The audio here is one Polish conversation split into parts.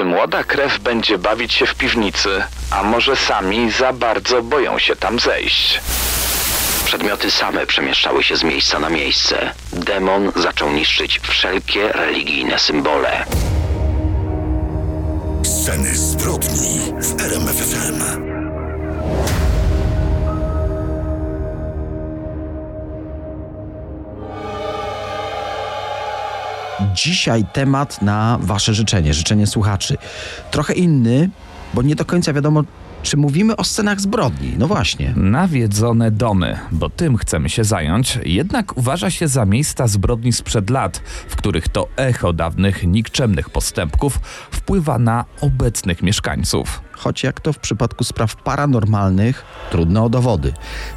Czy młoda krew będzie bawić się w piwnicy, a może sami za bardzo boją się tam zejść? Przedmioty same przemieszczały się z miejsca na miejsce. Demon zaczął niszczyć wszelkie religijne symbole. Sceny zbrodni w RMFFM. Dzisiaj temat na Wasze życzenie, życzenie słuchaczy. Trochę inny, bo nie do końca wiadomo, czy mówimy o scenach zbrodni? No właśnie. Nawiedzone domy, bo tym chcemy się zająć, jednak uważa się za miejsca zbrodni sprzed lat, w których to echo dawnych nikczemnych postępków wpływa na obecnych mieszkańców. Choć jak to w przypadku spraw paranormalnych, trudno o dowody.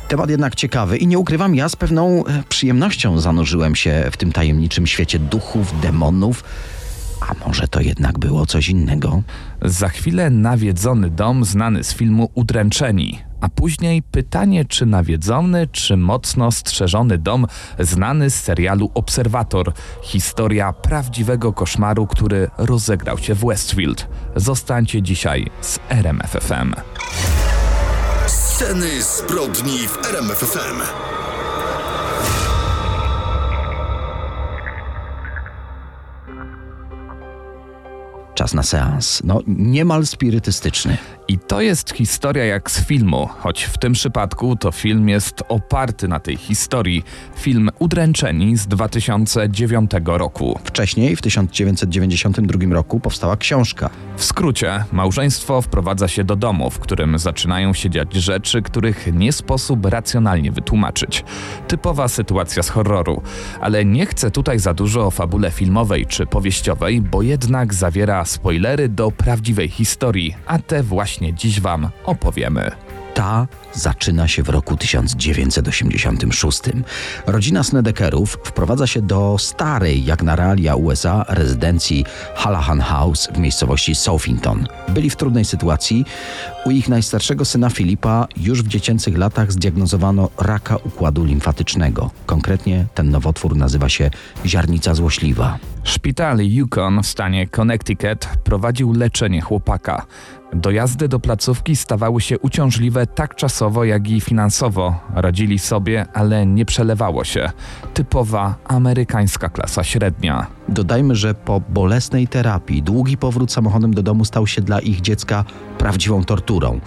Temat jednak ciekawy i nie ukrywam, ja z pewną e, przyjemnością zanurzyłem się w tym tajemniczym świecie duchów, demonów a może to jednak było coś innego? Za chwilę nawiedzony dom znany z filmu Udręczeni, a później pytanie, czy nawiedzony, czy mocno strzeżony dom znany z serialu Obserwator. Historia prawdziwego koszmaru, który rozegrał się w Westfield. Zostańcie dzisiaj z RMFFM. Sceny zbrodni w RMFFM. Czas na seans. No, niemal spirytystyczny. I to jest historia jak z filmu, choć w tym przypadku to film jest oparty na tej historii. Film Udręczeni z 2009 roku. Wcześniej, w 1992 roku, powstała książka. W skrócie, małżeństwo wprowadza się do domu, w którym zaczynają się dziać rzeczy, których nie sposób racjonalnie wytłumaczyć. Typowa sytuacja z horroru. Ale nie chcę tutaj za dużo o fabule filmowej czy powieściowej, bo jednak zawiera spoilery do prawdziwej historii, a te właśnie właśnie dziś Wam opowiemy. Ta zaczyna się w roku 1986. Rodzina Snedekerów wprowadza się do starej, jak na realia USA, rezydencji Hallahan House w miejscowości Southington. Byli w trudnej sytuacji. U ich najstarszego syna Filipa już w dziecięcych latach zdiagnozowano raka układu limfatycznego. Konkretnie ten nowotwór nazywa się ziarnica złośliwa. Szpital Yukon w stanie Connecticut prowadził leczenie chłopaka. Dojazdy do placówki stawały się uciążliwe tak czasowo, jak i finansowo. Radzili sobie, ale nie przelewało się. Typowa amerykańska klasa średnia. Dodajmy, że po bolesnej terapii długi powrót samochodem do domu stał się dla ich dziecka prawdziwą torturą.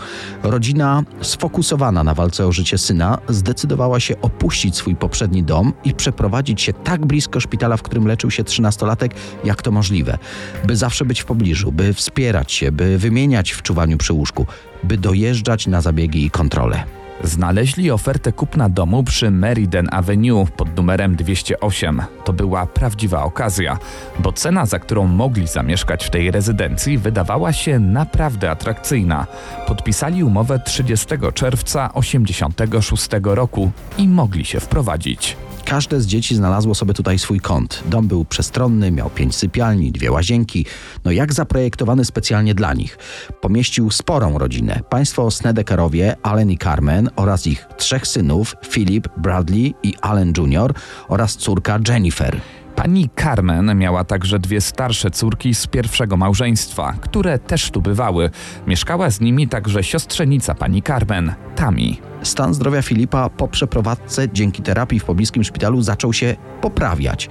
Rodzina, sfokusowana na walce o życie syna, zdecydowała się opuścić swój poprzedni dom i przeprowadzić się tak blisko szpitala, w którym leczył się trzynastolatek, jak to możliwe, by zawsze być w pobliżu, by wspierać się, by wymieniać w czuwaniu przy łóżku, by dojeżdżać na zabiegi i kontrole. Znaleźli ofertę kupna domu przy Meriden Avenue pod numerem 208. To była prawdziwa okazja, bo cena, za którą mogli zamieszkać w tej rezydencji, wydawała się naprawdę atrakcyjna. Podpisali umowę 30 czerwca 1986 roku i mogli się wprowadzić. Każde z dzieci znalazło sobie tutaj swój kąt. Dom był przestronny, miał pięć sypialni, dwie łazienki, no jak zaprojektowany specjalnie dla nich. Pomieścił sporą rodzinę. Państwo Snedekerowie, Allen i Carmen oraz ich trzech synów, Philip, Bradley i Allen Jr. oraz córka Jennifer. Pani Carmen miała także dwie starsze córki z pierwszego małżeństwa, które też tu bywały. Mieszkała z nimi także siostrzenica pani Carmen, Tami. Stan zdrowia Filipa po przeprowadzce dzięki terapii w pobliskim szpitalu zaczął się poprawiać.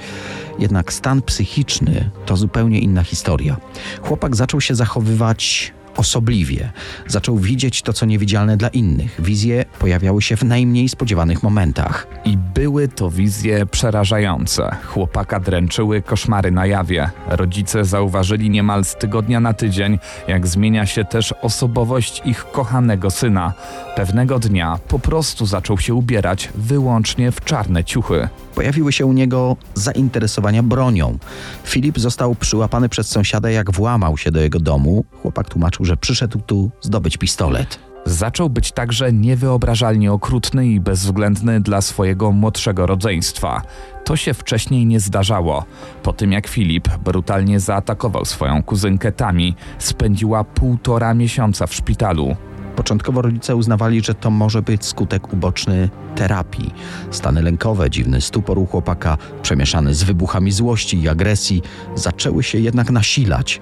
Jednak stan psychiczny to zupełnie inna historia. Chłopak zaczął się zachowywać osobliwie. Zaczął widzieć to, co niewidzialne dla innych. Wizje pojawiały się w najmniej spodziewanych momentach. I były to wizje przerażające. Chłopaka dręczyły koszmary na jawie. Rodzice zauważyli niemal z tygodnia na tydzień, jak zmienia się też osobowość ich kochanego syna. Pewnego dnia po prostu zaczął się ubierać wyłącznie w czarne ciuchy. Pojawiły się u niego zainteresowania bronią. Filip został przyłapany przez sąsiada, jak włamał się do jego domu. Chłopak tłumaczył, że przyszedł tu zdobyć pistolet. Zaczął być także niewyobrażalnie okrutny i bezwzględny dla swojego młodszego rodzeństwa. To się wcześniej nie zdarzało. Po tym jak Filip brutalnie zaatakował swoją kuzynkę Tami, spędziła półtora miesiąca w szpitalu. Początkowo rodzice uznawali, że to może być skutek uboczny terapii. Stany lękowe, dziwny stupor u chłopaka, przemieszany z wybuchami złości i agresji, zaczęły się jednak nasilać.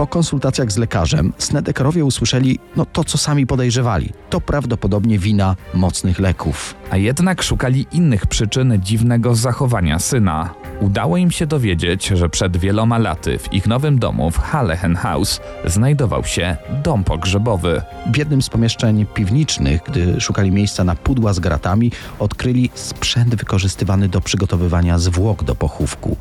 Po konsultacjach z lekarzem Snedekerowie usłyszeli no to, co sami podejrzewali. To prawdopodobnie wina mocnych leków. A jednak szukali innych przyczyn dziwnego zachowania syna. Udało im się dowiedzieć, że przed wieloma laty w ich nowym domu w Halehen House znajdował się dom pogrzebowy. W jednym z pomieszczeń piwniczych, gdy szukali miejsca na pudła z gratami, odkryli sprzęt wykorzystywany do przygotowywania zwłok do pochówku.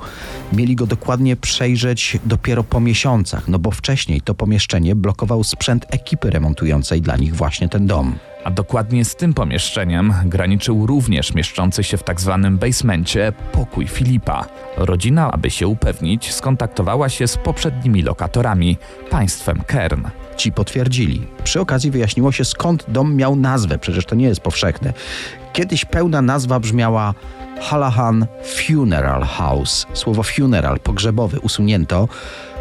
Mieli go dokładnie przejrzeć dopiero po miesiącach, no bo wcześniej to pomieszczenie blokował sprzęt ekipy remontującej dla nich właśnie ten dom. A dokładnie z tym pomieszczeniem graniczył również mieszczący się w tak zwanym basemencie pokój Filipa. Rodzina, aby się upewnić, skontaktowała się z poprzednimi lokatorami, państwem Kern. Ci potwierdzili. Przy okazji wyjaśniło się skąd dom miał nazwę, przecież to nie jest powszechne. Kiedyś pełna nazwa brzmiała Hallahan Funeral House. Słowo funeral, pogrzebowy, usunięto.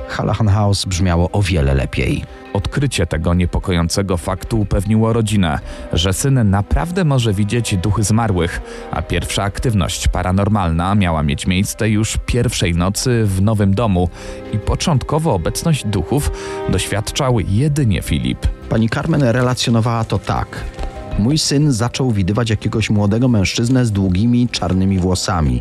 Hallahan House brzmiało o wiele lepiej. Odkrycie tego niepokojącego faktu upewniło rodzinę, że syn naprawdę może widzieć duchy zmarłych, a pierwsza aktywność paranormalna miała mieć miejsce już pierwszej nocy w nowym domu i początkowo obecność duchów doświadczał jedynie Filip. Pani Carmen relacjonowała to tak. Mój syn zaczął widywać jakiegoś młodego mężczyznę z długimi, czarnymi włosami.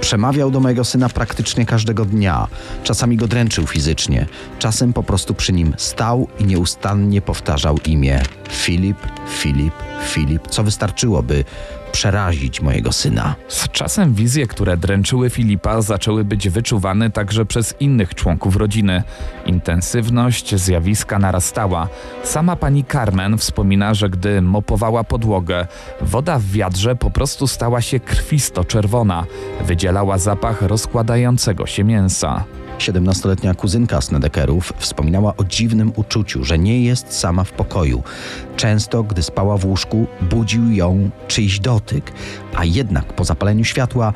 Przemawiał do mojego syna praktycznie każdego dnia. Czasami go dręczył fizycznie, czasem po prostu przy nim stał i nieustannie powtarzał imię Filip, Filip, Filip, co wystarczyło, by przerazić mojego syna. Z czasem wizje, które dręczyły Filipa, zaczęły być wyczuwane także przez innych członków rodziny. Intensywność zjawiska narastała. Sama pani Carmen wspomina, że gdy mopowała podłogę, woda w wiadrze po prostu stała się krwisto-czerwona. Wydzielała zapach rozkładającego się mięsa. 17-letnia kuzynka Snedekerów wspominała o dziwnym uczuciu, że nie jest sama w pokoju. Często, gdy spała w łóżku, budził ją czyjś dotyk, a jednak po zapaleniu światła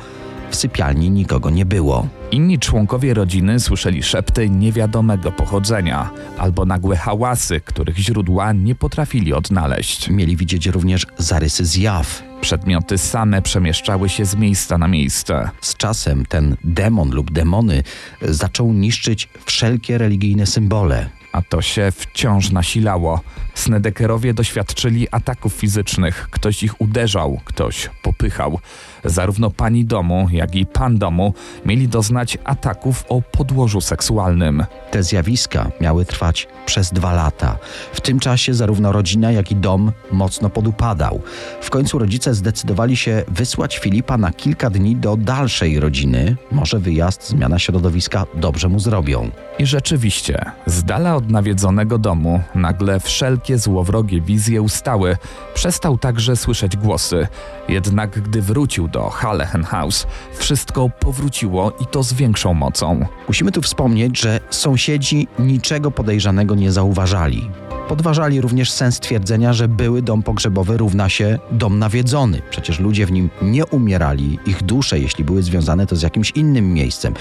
w sypialni nikogo nie było. Inni członkowie rodziny słyszeli szepty niewiadomego pochodzenia albo nagłe hałasy, których źródła nie potrafili odnaleźć. Mieli widzieć również zarysy zjaw. Przedmioty same przemieszczały się z miejsca na miejsce. Z czasem ten demon lub demony zaczął niszczyć wszelkie religijne symbole. A to się wciąż nasilało. Snedekerowie doświadczyli ataków fizycznych. Ktoś ich uderzał, ktoś popychał. Zarówno pani domu, jak i pan domu mieli doznać ataków o podłożu seksualnym. Te zjawiska miały trwać przez dwa lata. W tym czasie zarówno rodzina, jak i dom mocno podupadał. W końcu rodzice zdecydowali się wysłać Filipa na kilka dni do dalszej rodziny. Może wyjazd, zmiana środowiska dobrze mu zrobią. I rzeczywiście, z dala od nawiedzonego domu nagle wszelkie złowrogie wizje ustały. Przestał także słyszeć głosy. Jednak gdy wrócił do Halehen House, wszystko powróciło i to z większą mocą. Musimy tu wspomnieć, że sąsiedzi niczego podejrzanego nie zauważali. Podważali również sens twierdzenia, że były dom pogrzebowy równa się dom nawiedzony. Przecież ludzie w nim nie umierali, ich dusze, jeśli były związane, to z jakimś innym miejscem.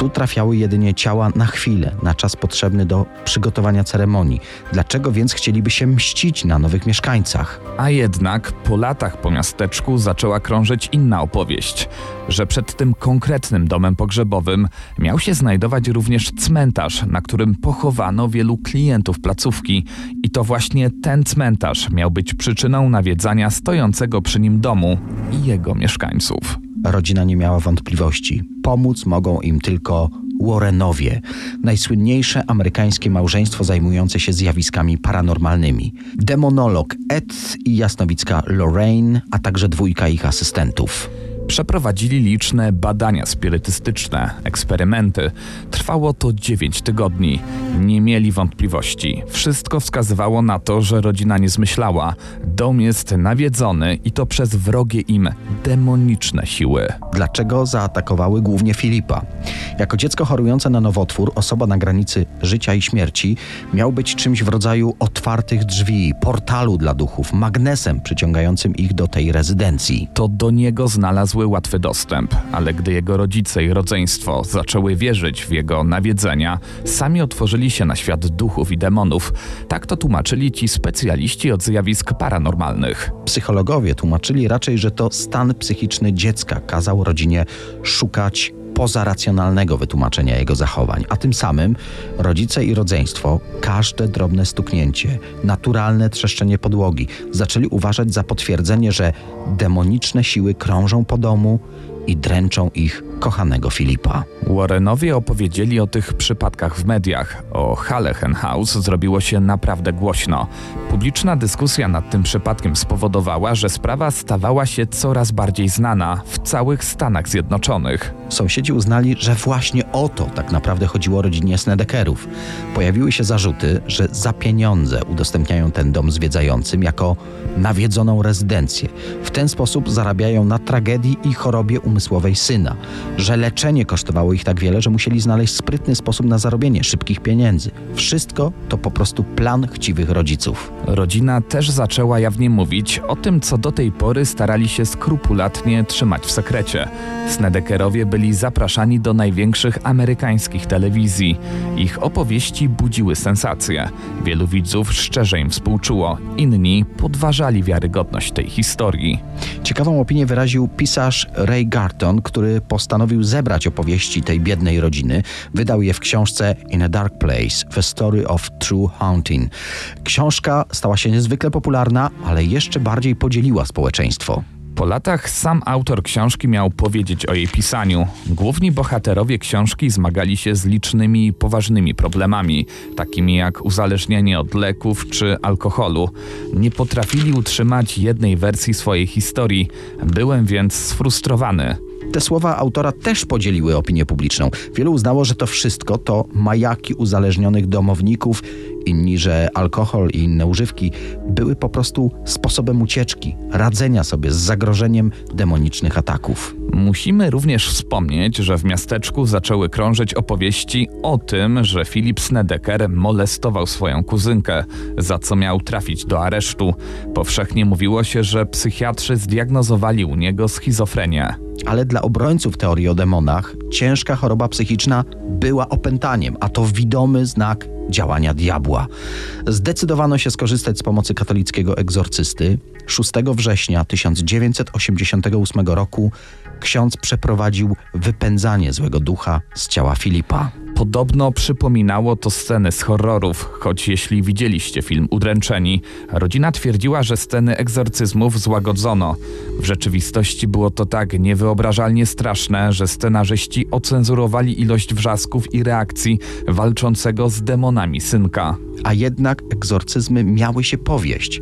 Tu trafiały jedynie ciała na chwilę, na czas potrzebny do przygotowania ceremonii. Dlaczego więc chcieliby się mścić na nowych mieszkańcach? A jednak po latach po miasteczku zaczęła krążyć inna opowieść, że przed tym konkretnym domem pogrzebowym miał się znajdować również cmentarz, na którym pochowano wielu klientów placówki i to właśnie ten cmentarz miał być przyczyną nawiedzania stojącego przy nim domu i jego mieszkańców. Rodzina nie miała wątpliwości. Pomóc mogą im tylko Warrenowie, najsłynniejsze amerykańskie małżeństwo zajmujące się zjawiskami paranormalnymi. Demonolog Ed i jasnowicka Lorraine, a także dwójka ich asystentów. Przeprowadzili liczne badania spirytystyczne, eksperymenty. Trwało to 9 tygodni. Nie mieli wątpliwości. Wszystko wskazywało na to, że rodzina nie zmyślała. Dom jest nawiedzony i to przez wrogie im demoniczne siły. Dlaczego zaatakowały głównie Filipa? Jako dziecko chorujące na nowotwór, osoba na granicy życia i śmierci, miał być czymś w rodzaju otwartych drzwi, portalu dla duchów, magnesem przyciągającym ich do tej rezydencji. To do niego znalazły łatwy dostęp, ale gdy jego rodzice i rodzeństwo zaczęły wierzyć w jego nawiedzenia, sami otworzyli się na świat duchów i demonów. Tak to tłumaczyli ci specjaliści od zjawisk paranormalnych. Psychologowie tłumaczyli raczej, że to stan psychiczny dziecka kazał rodzinie szukać pozaracjonalnego wytłumaczenia jego zachowań, a tym samym rodzice i rodzeństwo każde drobne stuknięcie, naturalne trzeszczenie podłogi zaczęli uważać za potwierdzenie, że demoniczne siły krążą po domu i dręczą ich kochanego Filipa. Warrenowie opowiedzieli o tych przypadkach w mediach. O Hallechen House zrobiło się naprawdę głośno. Publiczna dyskusja nad tym przypadkiem spowodowała, że sprawa stawała się coraz bardziej znana w całych Stanach Zjednoczonych. Sąsiedzi uznali, że właśnie o to tak naprawdę chodziło rodzinie Snedekerów. Pojawiły się zarzuty, że za pieniądze udostępniają ten dom zwiedzającym jako nawiedzoną rezydencję. W ten sposób zarabiają na tragedii i chorobie umysłowej syna, że leczenie kosztowało ich tak wiele, że musieli znaleźć sprytny sposób na zarobienie szybkich pieniędzy. Wszystko to po prostu plan chciwych rodziców. Rodzina też zaczęła jawnie mówić o tym, co do tej pory starali się skrupulatnie trzymać w sekrecie. Snedekerowie byli zapraszani do największych amerykańskich telewizji. Ich opowieści budziły sensację. Wielu widzów szczerze im współczuło, inni podważali wiarygodność tej historii. Ciekawą opinię wyraził pisarz Ray Garton, który postanowił zebrać opowieści tej biednej rodziny. Wydał je w książce In a Dark Place: The Story of True Haunting. Książka stała się niezwykle popularna, ale jeszcze bardziej podzieliła społeczeństwo. Po latach sam autor książki miał powiedzieć o jej pisaniu. Główni bohaterowie książki zmagali się z licznymi poważnymi problemami, takimi jak uzależnienie od leków czy alkoholu. Nie potrafili utrzymać jednej wersji swojej historii. Byłem więc sfrustrowany. Te słowa autora też podzieliły opinię publiczną. Wielu uznało, że to wszystko to majaki uzależnionych domowników, inni, że alkohol i inne używki były po prostu sposobem ucieczki, radzenia sobie z zagrożeniem demonicznych ataków. Musimy również wspomnieć, że w miasteczku zaczęły krążyć opowieści o tym, że Philip Snedeker molestował swoją kuzynkę, za co miał trafić do aresztu. Powszechnie mówiło się, że psychiatrzy zdiagnozowali u niego schizofrenię. Ale dla obrońców teorii o demonach ciężka choroba psychiczna była opętaniem, a to widomy znak działania diabła. Zdecydowano się skorzystać z pomocy katolickiego egzorcysty. 6 września 1988 roku ksiądz przeprowadził wypędzanie złego ducha z ciała Filipa. Podobno przypominało to sceny z horrorów, choć jeśli widzieliście film Udręczeni, rodzina twierdziła, że sceny egzorcyzmów złagodzono. W rzeczywistości było to tak niewyobrażalnie straszne, że scenarzyści ocenzurowali ilość wrzasków i reakcji walczącego z demonami synka. A jednak egzorcyzmy miały się powieść.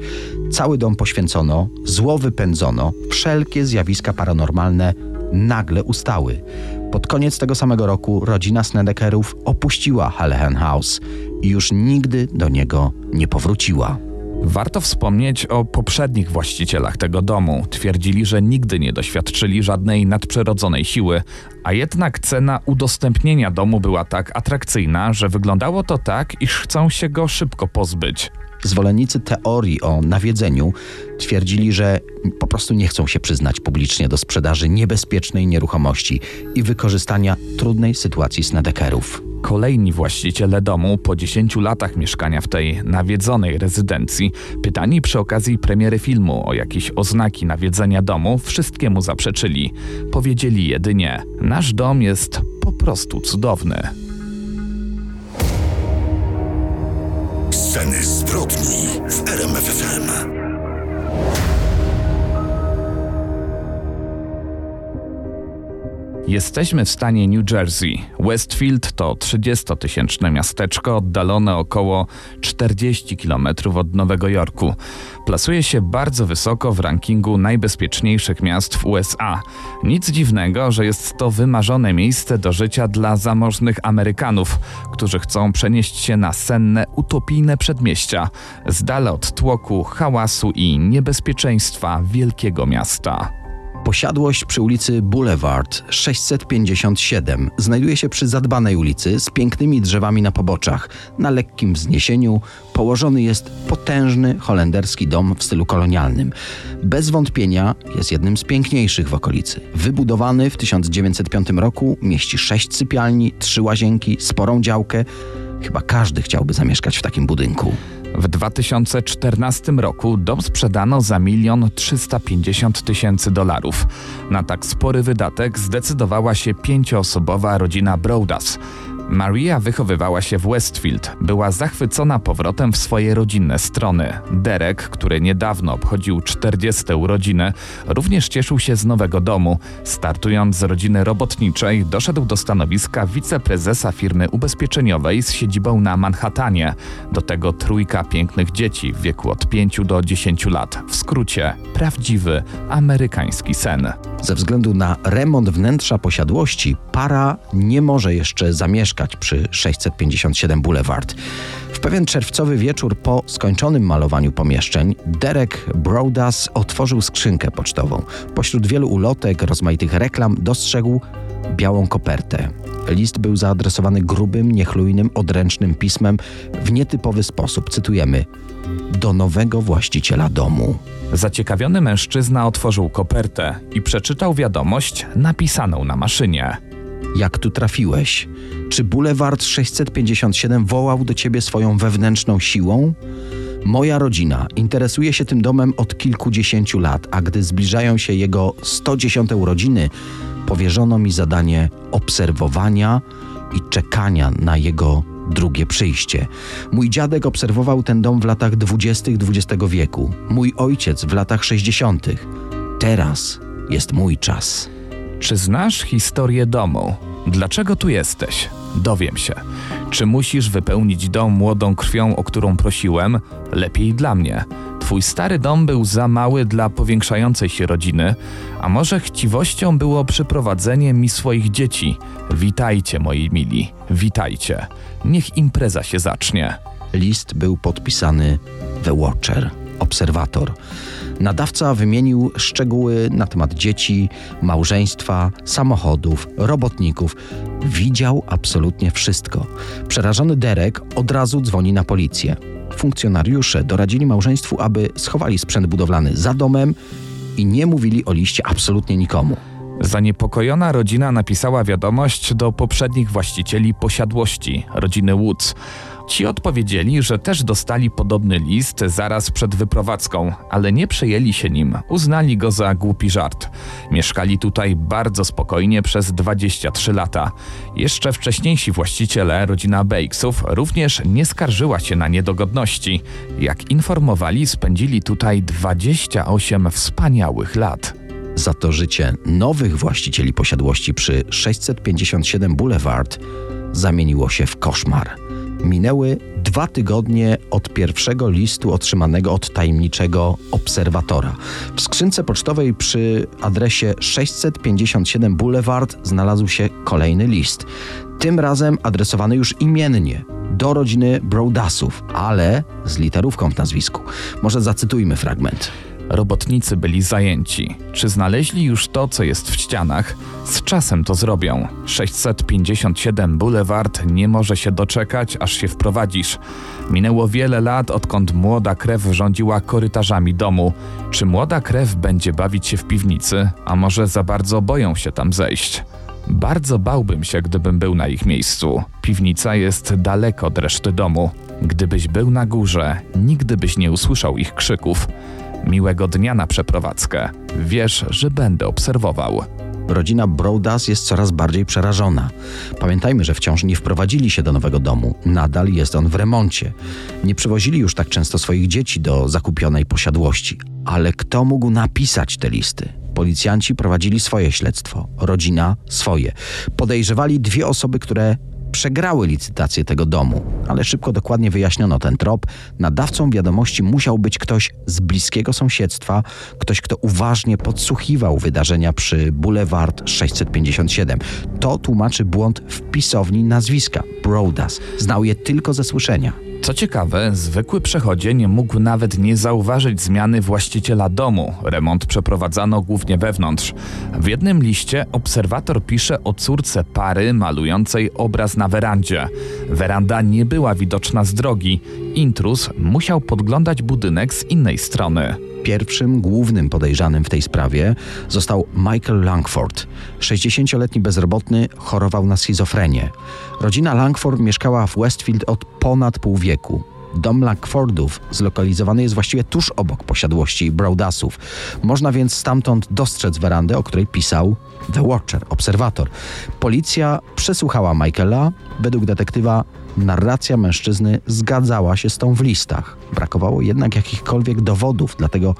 Cały dom poświęcono, zło wypędzono, wszelkie zjawiska paranormalne nagle ustały. Pod koniec tego samego roku rodzina Snedekerów opuściła Hallehan House i już nigdy do niego nie powróciła. Warto wspomnieć o poprzednich właścicielach tego domu. Twierdzili, że nigdy nie doświadczyli żadnej nadprzyrodzonej siły, a jednak cena udostępnienia domu była tak atrakcyjna, że wyglądało to tak, iż chcą się go szybko pozbyć. Zwolennicy teorii o nawiedzeniu twierdzili, że po prostu nie chcą się przyznać publicznie do sprzedaży niebezpiecznej nieruchomości i wykorzystania trudnej sytuacji Snedekerów. Kolejni właściciele domu po 10 latach mieszkania w tej nawiedzonej rezydencji, pytani przy okazji premiery filmu o jakieś oznaki nawiedzenia domu, wszystkiemu zaprzeczyli. Powiedzieli jedynie: Nasz dom jest po prostu cudowny. Sceny zbrodni w RMFFM. Jesteśmy w stanie New Jersey. Westfield to 30-tysięczne miasteczko oddalone około 40 km od Nowego Jorku. Plasuje się bardzo wysoko w rankingu najbezpieczniejszych miast w USA. Nic dziwnego, że jest to wymarzone miejsce do życia dla zamożnych Amerykanów, którzy chcą przenieść się na senne, utopijne przedmieścia, z dala od tłoku, hałasu i niebezpieczeństwa wielkiego miasta. Posiadłość przy ulicy Boulevard 657 znajduje się przy zadbanej ulicy z pięknymi drzewami na poboczach. Na lekkim wzniesieniu położony jest potężny holenderski dom w stylu kolonialnym. Bez wątpienia jest jednym z piękniejszych w okolicy. Wybudowany w 1905 roku, mieści sześć sypialni, trzy łazienki, sporą działkę. Chyba każdy chciałby zamieszkać w takim budynku. W 2014 roku dom sprzedano za milion 350 tysięcy dolarów. Na tak spory wydatek zdecydowała się pięcioosobowa rodzina Brodas. Maria wychowywała się w Westfield, była zachwycona powrotem w swoje rodzinne strony. Derek, który niedawno obchodził 40 urodziny, również cieszył się z nowego domu. Startując z rodziny robotniczej, doszedł do stanowiska wiceprezesa firmy ubezpieczeniowej z siedzibą na Manhattanie. Do tego trójka pięknych dzieci w wieku od 5 do 10 lat. W skrócie, prawdziwy amerykański sen. Ze względu na remont wnętrza posiadłości, para nie może jeszcze zamieszkać przy 657 Boulevard. W pewien czerwcowy wieczór po skończonym malowaniu pomieszczeń, Derek Brodas otworzył skrzynkę pocztową. Pośród wielu ulotek, rozmaitych reklam dostrzegł białą kopertę. List był zaadresowany grubym, niechlujnym, odręcznym pismem w nietypowy sposób. Cytujemy: Do nowego właściciela domu. Zaciekawiony mężczyzna otworzył kopertę i przeczytał wiadomość napisaną na maszynie. Jak tu trafiłeś? Czy Boulevard 657 wołał do ciebie swoją wewnętrzną siłą? Moja rodzina interesuje się tym domem od kilkudziesięciu lat, a gdy zbliżają się jego 110 urodziny, powierzono mi zadanie obserwowania i czekania na jego drugie przyjście. Mój dziadek obserwował ten dom w latach 20. XX wieku, mój ojciec w latach 60. Teraz jest mój czas. Czy znasz historię domu? Dlaczego tu jesteś? Dowiem się. Czy musisz wypełnić dom młodą krwią, o którą prosiłem? Lepiej dla mnie. Twój stary dom był za mały dla powiększającej się rodziny, a może chciwością było przyprowadzenie mi swoich dzieci? Witajcie, moi mili, witajcie. Niech impreza się zacznie. List był podpisany The Watcher, obserwator. Nadawca wymienił szczegóły na temat dzieci, małżeństwa, samochodów, robotników. Widział absolutnie wszystko. Przerażony Derek od razu dzwoni na policję. Funkcjonariusze doradzili małżeństwu, aby schowali sprzęt budowlany za domem i nie mówili o liście absolutnie nikomu. Zaniepokojona rodzina napisała wiadomość do poprzednich właścicieli posiadłości, rodziny Woods. Ci odpowiedzieli, że też dostali podobny list zaraz przed wyprowadzką, ale nie przejęli się nim, uznali go za głupi żart. Mieszkali tutaj bardzo spokojnie przez 23 lata. Jeszcze wcześniejsi właściciele, rodzina Bakesów, również nie skarżyła się na niedogodności. Jak informowali, spędzili tutaj 28 wspaniałych lat. Za to życie nowych właścicieli posiadłości przy 657 Boulevard zamieniło się w koszmar. Minęły dwa tygodnie od pierwszego listu otrzymanego od tajemniczego obserwatora. W skrzynce pocztowej przy adresie 657 Boulevard znalazł się kolejny list. Tym razem adresowany już imiennie do rodziny Brodasów, ale z literówką w nazwisku. Może zacytujmy fragment. Robotnicy byli zajęci. Czy znaleźli już to, co jest w ścianach? Z czasem to zrobią. 657 Boulevard nie może się doczekać, aż się wprowadzisz. Minęło wiele lat, odkąd młoda krew rządziła korytarzami domu. Czy młoda krew będzie bawić się w piwnicy, a może za bardzo boją się tam zejść? Bardzo bałbym się, gdybym był na ich miejscu. Piwnica jest daleko od reszty domu. Gdybyś był na górze, nigdy byś nie usłyszał ich krzyków. Miłego dnia na przeprowadzkę. Wiesz, że będę obserwował. Rodzina Brodas jest coraz bardziej przerażona. Pamiętajmy, że wciąż nie wprowadzili się do nowego domu. Nadal jest on w remoncie. Nie przywozili już tak często swoich dzieci do zakupionej posiadłości. Ale kto mógł napisać te listy? Policjanci prowadzili swoje śledztwo, rodzina swoje. Podejrzewali dwie osoby, które przegrały licytację tego domu, ale szybko dokładnie wyjaśniono ten trop. Nadawcą wiadomości musiał być ktoś z bliskiego sąsiedztwa, ktoś, kto uważnie podsłuchiwał wydarzenia przy Boulevard 657. To tłumaczy błąd w pisowni nazwiska Brodas. Znał je tylko ze słyszenia. Co ciekawe, zwykły przechodzień mógł nawet nie zauważyć zmiany właściciela domu. Remont przeprowadzano głównie wewnątrz. W jednym liście obserwator pisze o córce pary malującej obraz na werandzie. Weranda nie była widoczna z drogi. Intruz musiał podglądać budynek z innej strony. Pierwszym głównym podejrzanym w tej sprawie został Michael Langford. 60-letni bezrobotny chorował na schizofrenię. Rodzina Langford mieszkała w Westfield od ponad pół wieku. Dom Lackfordów zlokalizowany jest właściwie tuż obok posiadłości Broadasów. Można więc stamtąd dostrzec werandę, o której pisał The Watcher, obserwator. Policja przesłuchała Michaela. Według detektywa narracja mężczyzny zgadzała się z tą w listach. Brakowało jednak jakichkolwiek dowodów, dlatego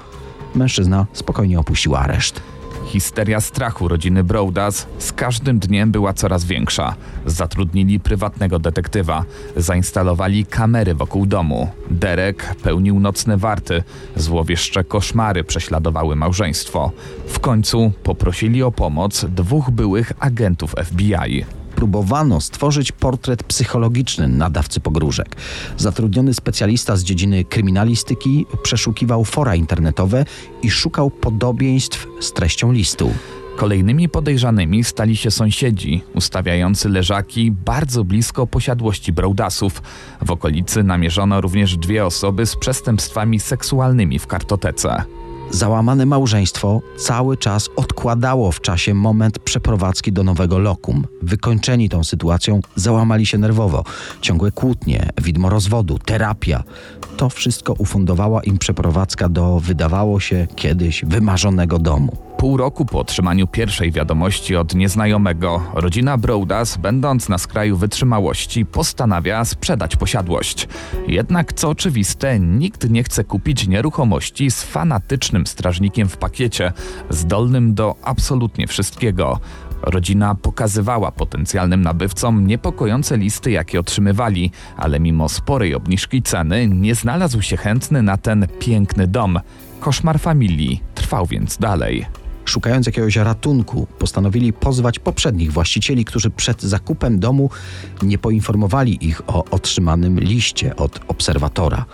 mężczyzna spokojnie opuścił areszt. Histeria strachu rodziny Broadas z każdym dniem była coraz większa. Zatrudnili prywatnego detektywa, zainstalowali kamery wokół domu. Derek pełnił nocne warty, złowieszcze koszmary prześladowały małżeństwo. W końcu poprosili o pomoc dwóch byłych agentów FBI próbowano stworzyć portret psychologiczny nadawcy pogróżek. Zatrudniony specjalista z dziedziny kryminalistyki przeszukiwał fora internetowe i szukał podobieństw z treścią listu. Kolejnymi podejrzanymi stali się sąsiedzi, ustawiający leżaki bardzo blisko posiadłości Broadasów. W okolicy namierzono również dwie osoby z przestępstwami seksualnymi w kartotece. Załamane małżeństwo cały czas odkładało w czasie moment przeprowadzki do nowego lokum. Wykończeni tą sytuacją, załamali się nerwowo. Ciągłe kłótnie, widmo rozwodu, terapia. To wszystko ufundowała im przeprowadzka do, wydawało się, kiedyś wymarzonego domu. Pół roku po otrzymaniu pierwszej wiadomości od nieznajomego, rodzina Broadas, będąc na skraju wytrzymałości, postanawia sprzedać posiadłość. Jednak, co oczywiste, nikt nie chce kupić nieruchomości z fanatycznym strażnikiem w pakiecie, zdolnym do absolutnie wszystkiego. Rodzina pokazywała potencjalnym nabywcom niepokojące listy, jakie otrzymywali, ale mimo sporej obniżki ceny nie znalazł się chętny na ten piękny dom. Koszmar familii trwał więc dalej szukając jakiegoś ratunku, postanowili pozwać poprzednich właścicieli, którzy przed zakupem domu nie poinformowali ich o otrzymanym liście od obserwatora.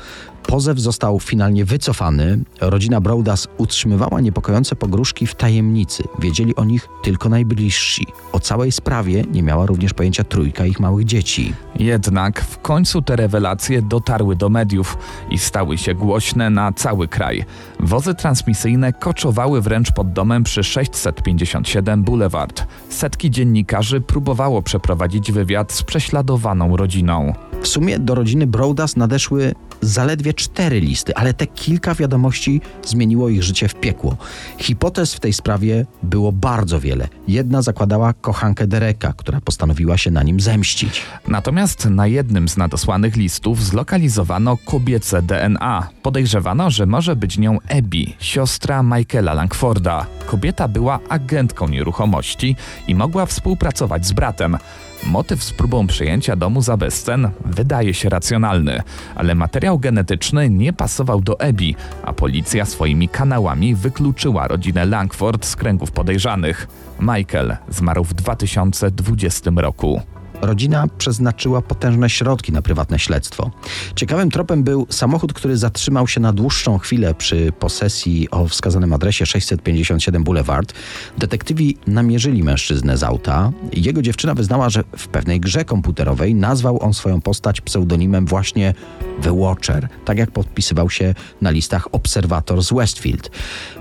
Pozew został finalnie wycofany. Rodzina Broadas utrzymywała niepokojące pogróżki w tajemnicy. Wiedzieli o nich tylko najbliżsi. O całej sprawie nie miała również pojęcia trójka ich małych dzieci. Jednak w końcu te rewelacje dotarły do mediów i stały się głośne na cały kraj. Wozy transmisyjne koczowały wręcz pod domem przy 657 Boulevard. Setki dziennikarzy próbowało przeprowadzić wywiad z prześladowaną rodziną. W sumie do rodziny Broadas nadeszły zaledwie cztery listy, ale te kilka wiadomości zmieniło ich życie w piekło. Hipotez w tej sprawie było bardzo wiele. Jedna zakładała kochankę Dereka, która postanowiła się na nim zemścić. Natomiast na jednym z nadesłanych listów zlokalizowano kobiece DNA. Podejrzewano, że może być nią Abby, siostra Michaela Langforda. Kobieta była agentką nieruchomości i mogła współpracować z bratem. Motyw z próbą przejęcia domu za bezcen wydaje się racjonalny, ale materiał genetyczny nie pasował do Ebi, a policja swoimi kanałami wykluczyła rodzinę Langford z kręgów podejrzanych. Michael zmarł w 2020 roku. Rodzina przeznaczyła potężne środki na prywatne śledztwo. Ciekawym tropem był samochód, który zatrzymał się na dłuższą chwilę przy posesji o wskazanym adresie 657 Boulevard. Detektywi namierzyli mężczyznę z auta. Jego dziewczyna wyznała, że w pewnej grze komputerowej nazwał on swoją postać pseudonimem właśnie The Watcher, tak jak podpisywał się na listach obserwator z Westfield.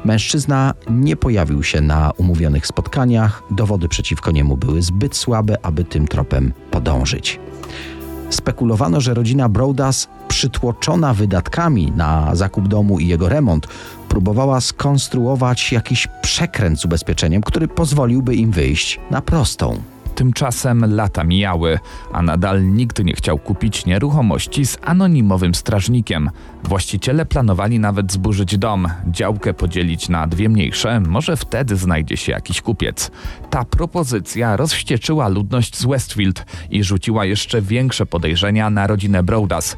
Mężczyzna nie pojawił się na umówionych spotkaniach, dowody przeciwko niemu były zbyt słabe, aby tym tropem podążyć. Spekulowano, że rodzina Broadas, przytłoczona wydatkami na zakup domu i jego remont, próbowała skonstruować jakiś przekręt z ubezpieczeniem, który pozwoliłby im wyjść na prostą. Tymczasem lata mijały, a nadal nikt nie chciał kupić nieruchomości z anonimowym strażnikiem. Właściciele planowali nawet zburzyć dom, działkę podzielić na dwie mniejsze, może wtedy znajdzie się jakiś kupiec. Ta propozycja rozwścieczyła ludność z Westfield i rzuciła jeszcze większe podejrzenia na rodzinę Broadas.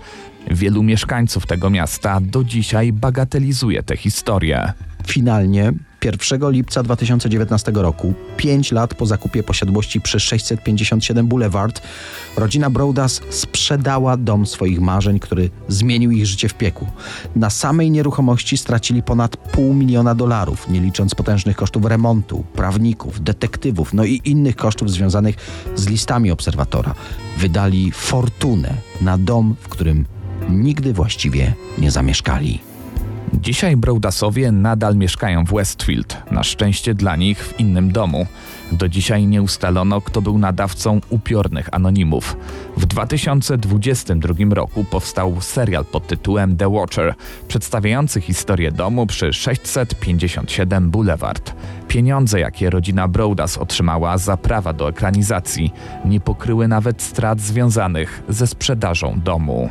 Wielu mieszkańców tego miasta do dzisiaj bagatelizuje tę historię. Finalnie 1 lipca 2019 roku, 5 lat po zakupie posiadłości przy 657 Boulevard, rodzina Broadas sprzedała dom swoich marzeń, który zmienił ich życie w piekło. Na samej nieruchomości stracili ponad pół miliona dolarów, nie licząc potężnych kosztów remontu, prawników, detektywów, no i innych kosztów związanych z listami obserwatora. Wydali fortunę na dom, w którym nigdy właściwie nie zamieszkali. Dzisiaj Broadasowie nadal mieszkają w Westfield, na szczęście dla nich w innym domu. Do dzisiaj nie ustalono, kto był nadawcą upiornych anonimów. W 2022 roku powstał serial pod tytułem The Watcher, przedstawiający historię domu przy 657 Boulevard. Pieniądze, jakie rodzina Broadas otrzymała za prawa do ekranizacji, nie pokryły nawet strat związanych ze sprzedażą domu.